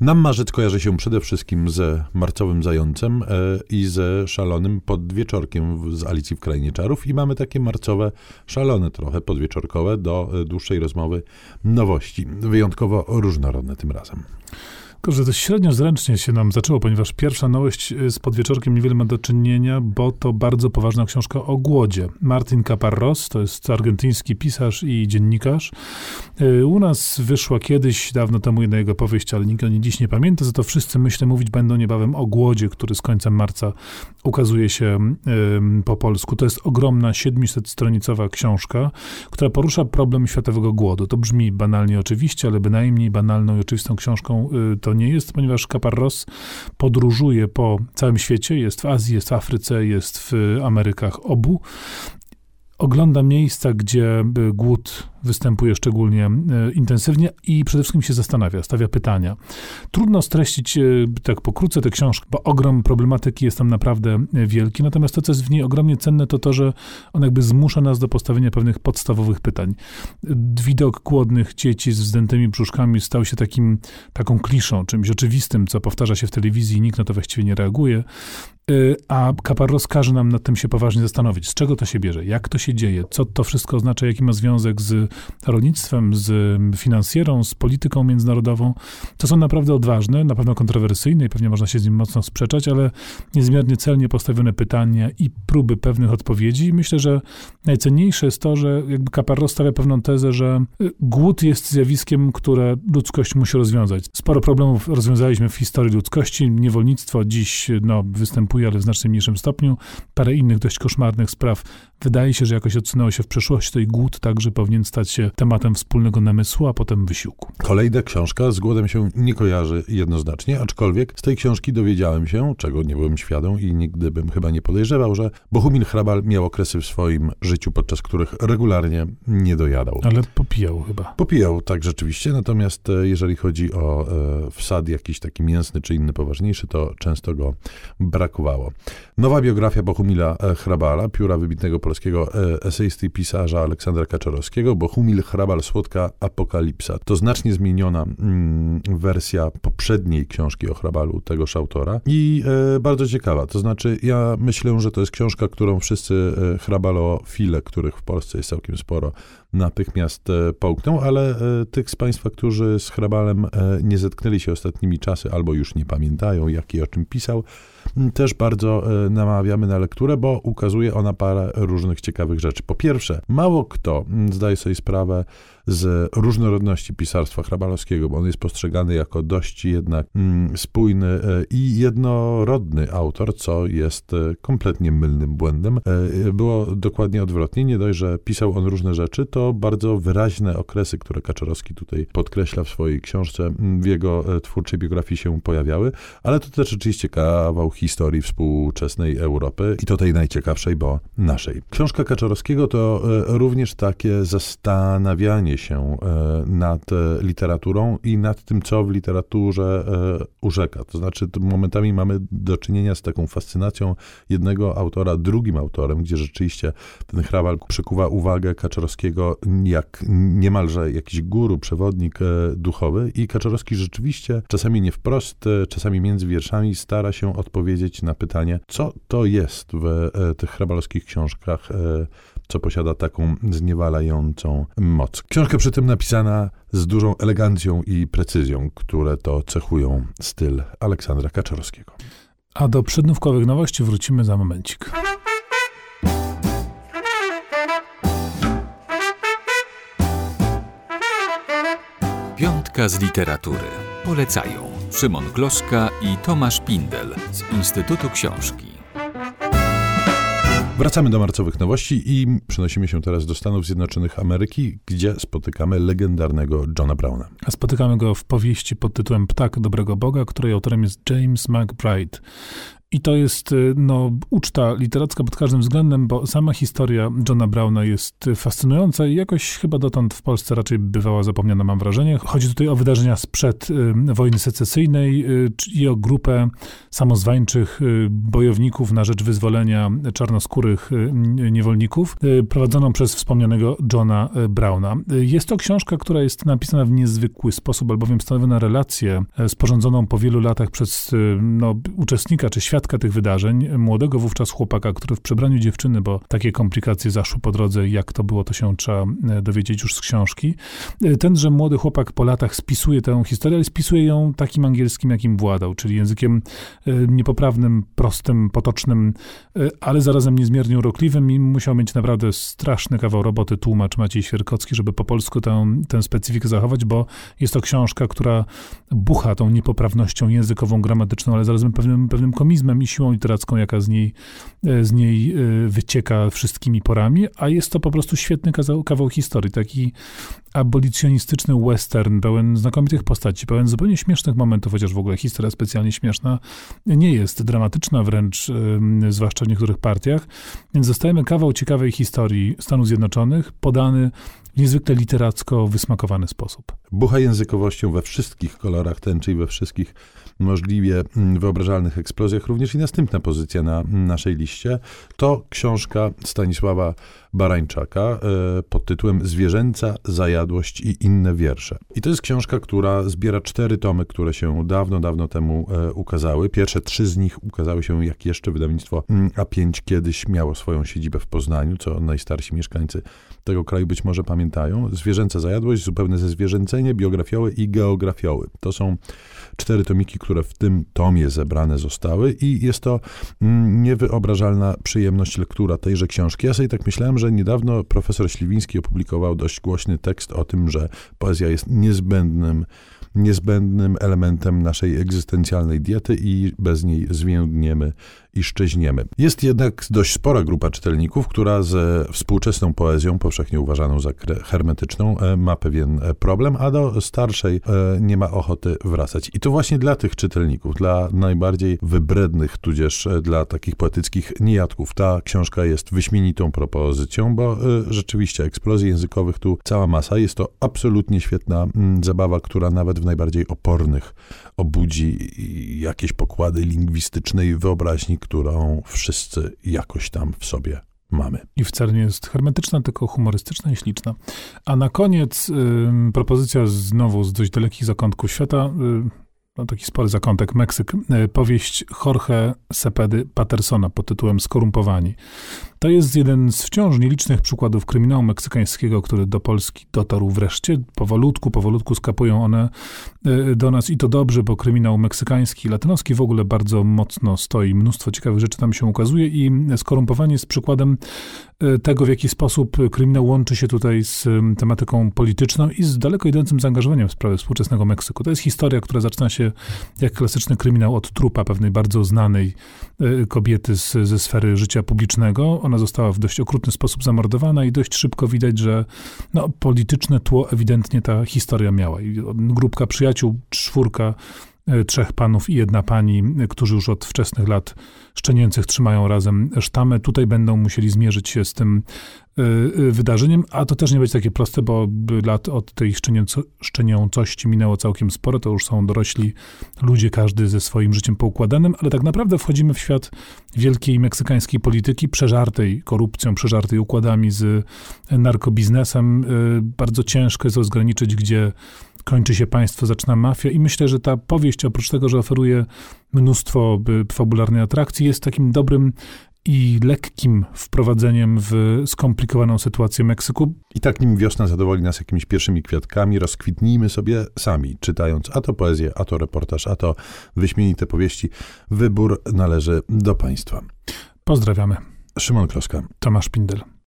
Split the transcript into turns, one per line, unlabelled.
Nam marzec kojarzy się przede wszystkim ze marcowym zającem e, i ze szalonym podwieczorkiem z Alicji w Krainie Czarów i mamy takie marcowe, szalone trochę, podwieczorkowe do e, dłuższej rozmowy nowości. Wyjątkowo różnorodne tym razem.
Tylko, że to średnio zręcznie się nam zaczęło, ponieważ pierwsza nowość z podwieczorkiem niewiele ma do czynienia, bo to bardzo poważna książka o głodzie. Martin Caparros, to jest argentyński pisarz i dziennikarz. Y, u nas wyszła kiedyś, dawno temu jedna jego powieść, ale nikt o niej dziś nie pamięta, za to wszyscy, myślę, mówić będą niebawem o głodzie, który z końcem marca ukazuje się po polsku. To jest ogromna, 700-stronicowa książka, która porusza problem światowego głodu. To brzmi banalnie oczywiście, ale bynajmniej banalną i oczywistą książką y, to nie jest, ponieważ Caparros podróżuje po całym świecie, jest w Azji, jest w Afryce, jest w Amerykach obu. Ogląda miejsca, gdzie głód występuje szczególnie e, intensywnie i przede wszystkim się zastanawia, stawia pytania. Trudno streścić e, tak pokrótce tę książkę, bo ogrom problematyki jest tam naprawdę e, wielki, natomiast to, co jest w niej ogromnie cenne, to to, że on jakby zmusza nas do postawienia pewnych podstawowych pytań. Widok głodnych dzieci z wzdętymi brzuszkami stał się takim, taką kliszą, czymś oczywistym, co powtarza się w telewizji i nikt na to właściwie nie reaguje. A Caparros każe nam nad tym się poważnie zastanowić, z czego to się bierze, jak to się dzieje, co to wszystko oznacza, jaki ma związek z rolnictwem, z finansjerą, z polityką międzynarodową. To są naprawdę odważne, na pewno kontrowersyjne i pewnie można się z nim mocno sprzeczać, ale niezmiernie celnie postawione pytania i próby pewnych odpowiedzi. Myślę, że najcenniejsze jest to, że jakby Caparro stawia pewną tezę, że y, głód jest zjawiskiem, które ludzkość musi rozwiązać. Sporo problemów rozwiązaliśmy w historii ludzkości. Niewolnictwo dziś no, występuje, ale w znacznie mniejszym stopniu. Parę innych dość koszmarnych spraw wydaje się, że jakoś odsunęło się w przeszłości. To i głód także powinien stać się tematem wspólnego namysłu, a potem wysiłku.
Kolejna książka z głodem się nie kojarzy jednoznacznie, aczkolwiek z tej książki dowiedziałem się, czego nie byłem świadom i nigdy bym chyba nie podejrzewał, że Bohumil Hrabal miał okresy w swoim życiu, podczas których regularnie nie dojadał.
Ale popijał chyba.
Popijał, tak rzeczywiście, natomiast e, jeżeli chodzi o e, wsad jakiś taki mięsny czy inny poważniejszy, to często go brakowało. Nowa biografia Bohumila e, Hrabala, pióra wybitnego polskiego e, eseisty i pisarza Aleksandra Kaczorowskiego, Bohumil Hrabal, Słodka Apokalipsa. To znacznie zmieniona mm, wersja poprzedniej książki o Hrabalu, tegoż autora i e, bardzo ciekawa. To znaczy, ja myślę, że to jest książka, którą wszyscy e, hrabalofile, których w Polsce jest całkiem sporo, natychmiast e, połkną, ale e, tych z Państwa, którzy z Hrabalem e, nie zetknęli się ostatnimi czasy albo już nie pamiętają, jak i o czym pisał, też bardzo namawiamy na lekturę, bo ukazuje ona parę różnych ciekawych rzeczy. Po pierwsze, mało kto zdaje sobie sprawę, z różnorodności pisarstwa hrabalowskiego, bo on jest postrzegany jako dość jednak mm, spójny e, i jednorodny autor, co jest e, kompletnie mylnym błędem. E, było dokładnie odwrotnie. Nie dość, że pisał on różne rzeczy, to bardzo wyraźne okresy, które Kaczorowski tutaj podkreśla w swojej książce, mm, w jego twórczej biografii się pojawiały, ale to też oczywiście kawał historii współczesnej Europy i to tej najciekawszej, bo naszej. Książka Kaczorowskiego to również takie zastanawianie się e, nad e, literaturą i nad tym, co w literaturze e, urzeka. To znaczy, momentami mamy do czynienia z taką fascynacją jednego autora drugim autorem, gdzie rzeczywiście ten Hrawal przykuwa uwagę Kaczorowskiego jak niemalże jakiś guru, przewodnik duchowy i Kaczorowski rzeczywiście, czasami nie wprost, czasami między wierszami stara się odpowiedzieć na pytanie, co to jest w tych hrabalowskich książkach co posiada taką zniewalającą moc. Książka przy tym napisana z dużą elegancją i precyzją, które to cechują styl Aleksandra Kaczorowskiego.
A do przednówkowych nowości wrócimy za momencik.
Piątka z literatury. Polecają Szymon Gloszka i Tomasz Pindel z Instytutu Książki.
Wracamy do marcowych nowości i przenosimy się teraz do Stanów Zjednoczonych Ameryki, gdzie spotykamy legendarnego Johna Browna.
A spotykamy go w powieści pod tytułem Ptak Dobrego Boga, której autorem jest James McBride. I to jest no, uczta literacka pod każdym względem, bo sama historia Johna Browna jest fascynująca i jakoś chyba dotąd w Polsce raczej bywała zapomniana, mam wrażenie. Chodzi tutaj o wydarzenia sprzed y, wojny secesyjnej y, i o grupę samozwańczych y, bojowników na rzecz wyzwolenia czarnoskórych niewolników, prowadzoną przez wspomnianego Johna Browna. Jest to książka, która jest napisana w niezwykły sposób, albowiem stanowi na relację sporządzoną po wielu latach przez no, uczestnika czy świadka tych wydarzeń, młodego wówczas chłopaka, który w przebraniu dziewczyny, bo takie komplikacje zaszły po drodze, jak to było, to się trzeba dowiedzieć już z książki. Tenże młody chłopak po latach spisuje tę historię, ale spisuje ją takim angielskim, jakim władał, czyli językiem e, niepoprawnym, prostym, potocznym, e, ale zarazem niezmiernie urokliwym i musiał mieć naprawdę straszny kawał roboty tłumacz Maciej Świerkocki, żeby po polsku tę, tę specyfikę zachować, bo jest to książka, która bucha tą niepoprawnością językową, gramatyczną, ale zarazem pewnym, pewnym komizmem i siłą literacką, jaka z niej, e, z niej wycieka wszystkimi porami, a jest to po prostu świetny kawał, kawał historii, taki abolicjonistyczny western, pełen znakomitych postaci, pełen zupełnie śmiesznych momentów, chociaż w ogóle historia specjalnie śmieszna nie jest, dramatyczna wręcz, zwłaszcza w niektórych partiach, więc kawał ciekawej historii Stanów Zjednoczonych, podany niezwykle literacko wysmakowany sposób.
Bucha językowością we wszystkich kolorach tęczy i we wszystkich możliwie mm, wyobrażalnych eksplozjach. Również i następna pozycja na naszej liście to książka Stanisława Barańczaka e, pod tytułem Zwierzęca, zajadłość i inne wiersze. I to jest książka, która zbiera cztery tomy, które się dawno, dawno temu e, ukazały. Pierwsze trzy z nich ukazały się jak jeszcze wydawnictwo mm, A5 kiedyś miało swoją siedzibę w Poznaniu, co najstarsi mieszkańcy tego kraju być może pamiętają. Zwierzęca zajadłość, zupełne zezwierzęcenie, biografioły i geografioły. To są cztery tomiki, które w tym tomie zebrane zostały i jest to mm, niewyobrażalna przyjemność lektura tejże książki. Ja sobie tak myślałem, że niedawno profesor Śliwiński opublikował dość głośny tekst o tym, że poezja jest niezbędnym niezbędnym elementem naszej egzystencjalnej diety i bez niej zwiędniemy i szczeźniemy. Jest jednak dość spora grupa czytelników, która ze współczesną poezją, powszechnie uważaną za hermetyczną, e, ma pewien e, problem, a do starszej e, nie ma ochoty wracać. I to właśnie dla tych czytelników, dla najbardziej wybrednych, tudzież dla takich poetyckich niejadków, ta książka jest wyśmienitą propozycją, bo rzeczywiście eksplozji językowych tu cała masa. Jest to absolutnie świetna zabawa, która nawet w najbardziej opornych obudzi jakieś pokłady lingwistycznej wyobraźni, którą wszyscy jakoś tam w sobie mamy.
I wcale nie jest hermetyczna, tylko humorystyczna i śliczna. A na koniec y, propozycja znowu z dość dalekich zakątków świata. Y, no, taki spory zakątek, Meksyk. Y, powieść Jorge Cepedy Pattersona pod tytułem Skorumpowani. To jest jeden z wciąż nielicznych przykładów kryminału meksykańskiego, który do Polski dotarł wreszcie. Powolutku, powolutku skapują one e, do nas i to dobrze, bo kryminał meksykański, latynoski w ogóle bardzo mocno stoi. Mnóstwo ciekawych rzeczy tam się ukazuje i skorumpowanie jest przykładem e, tego, w jaki sposób kryminał łączy się tutaj z tematyką polityczną i z daleko idącym zaangażowaniem w sprawy współczesnego Meksyku. To jest historia, która zaczyna się jak klasyczny kryminał od trupa pewnej bardzo znanej e, kobiety z, ze sfery życia publicznego. Ona została w dość okrutny sposób zamordowana i dość szybko widać, że no, polityczne tło ewidentnie ta historia miała. I grupka przyjaciół, czwórka trzech panów i jedna pani, którzy już od wczesnych lat szczenięcych trzymają razem sztamę. Tutaj będą musieli zmierzyć się z tym e, e, wydarzeniem, a to też nie będzie takie proste, bo lat od tej szczenięco, szczeniącości minęło całkiem sporo, to już są dorośli ludzie, każdy ze swoim życiem poukładanym, ale tak naprawdę wchodzimy w świat wielkiej meksykańskiej polityki, przeżartej korupcją, przeżartej układami z narkobiznesem. Bardzo ciężko jest rozgraniczyć, gdzie kończy się państwo, zaczyna mafia i myślę, że ta powieść, oprócz tego, że oferuje mnóstwo fabularnej atrakcji, jest takim dobrym i lekkim wprowadzeniem w skomplikowaną sytuację Meksyku.
I tak nim wiosna zadowoli nas jakimiś pierwszymi kwiatkami, rozkwitnijmy sobie sami, czytając a to poezję, a to reportaż, a to wyśmienite powieści. Wybór należy do państwa.
Pozdrawiamy.
Szymon Kloska.
Tomasz Pindel.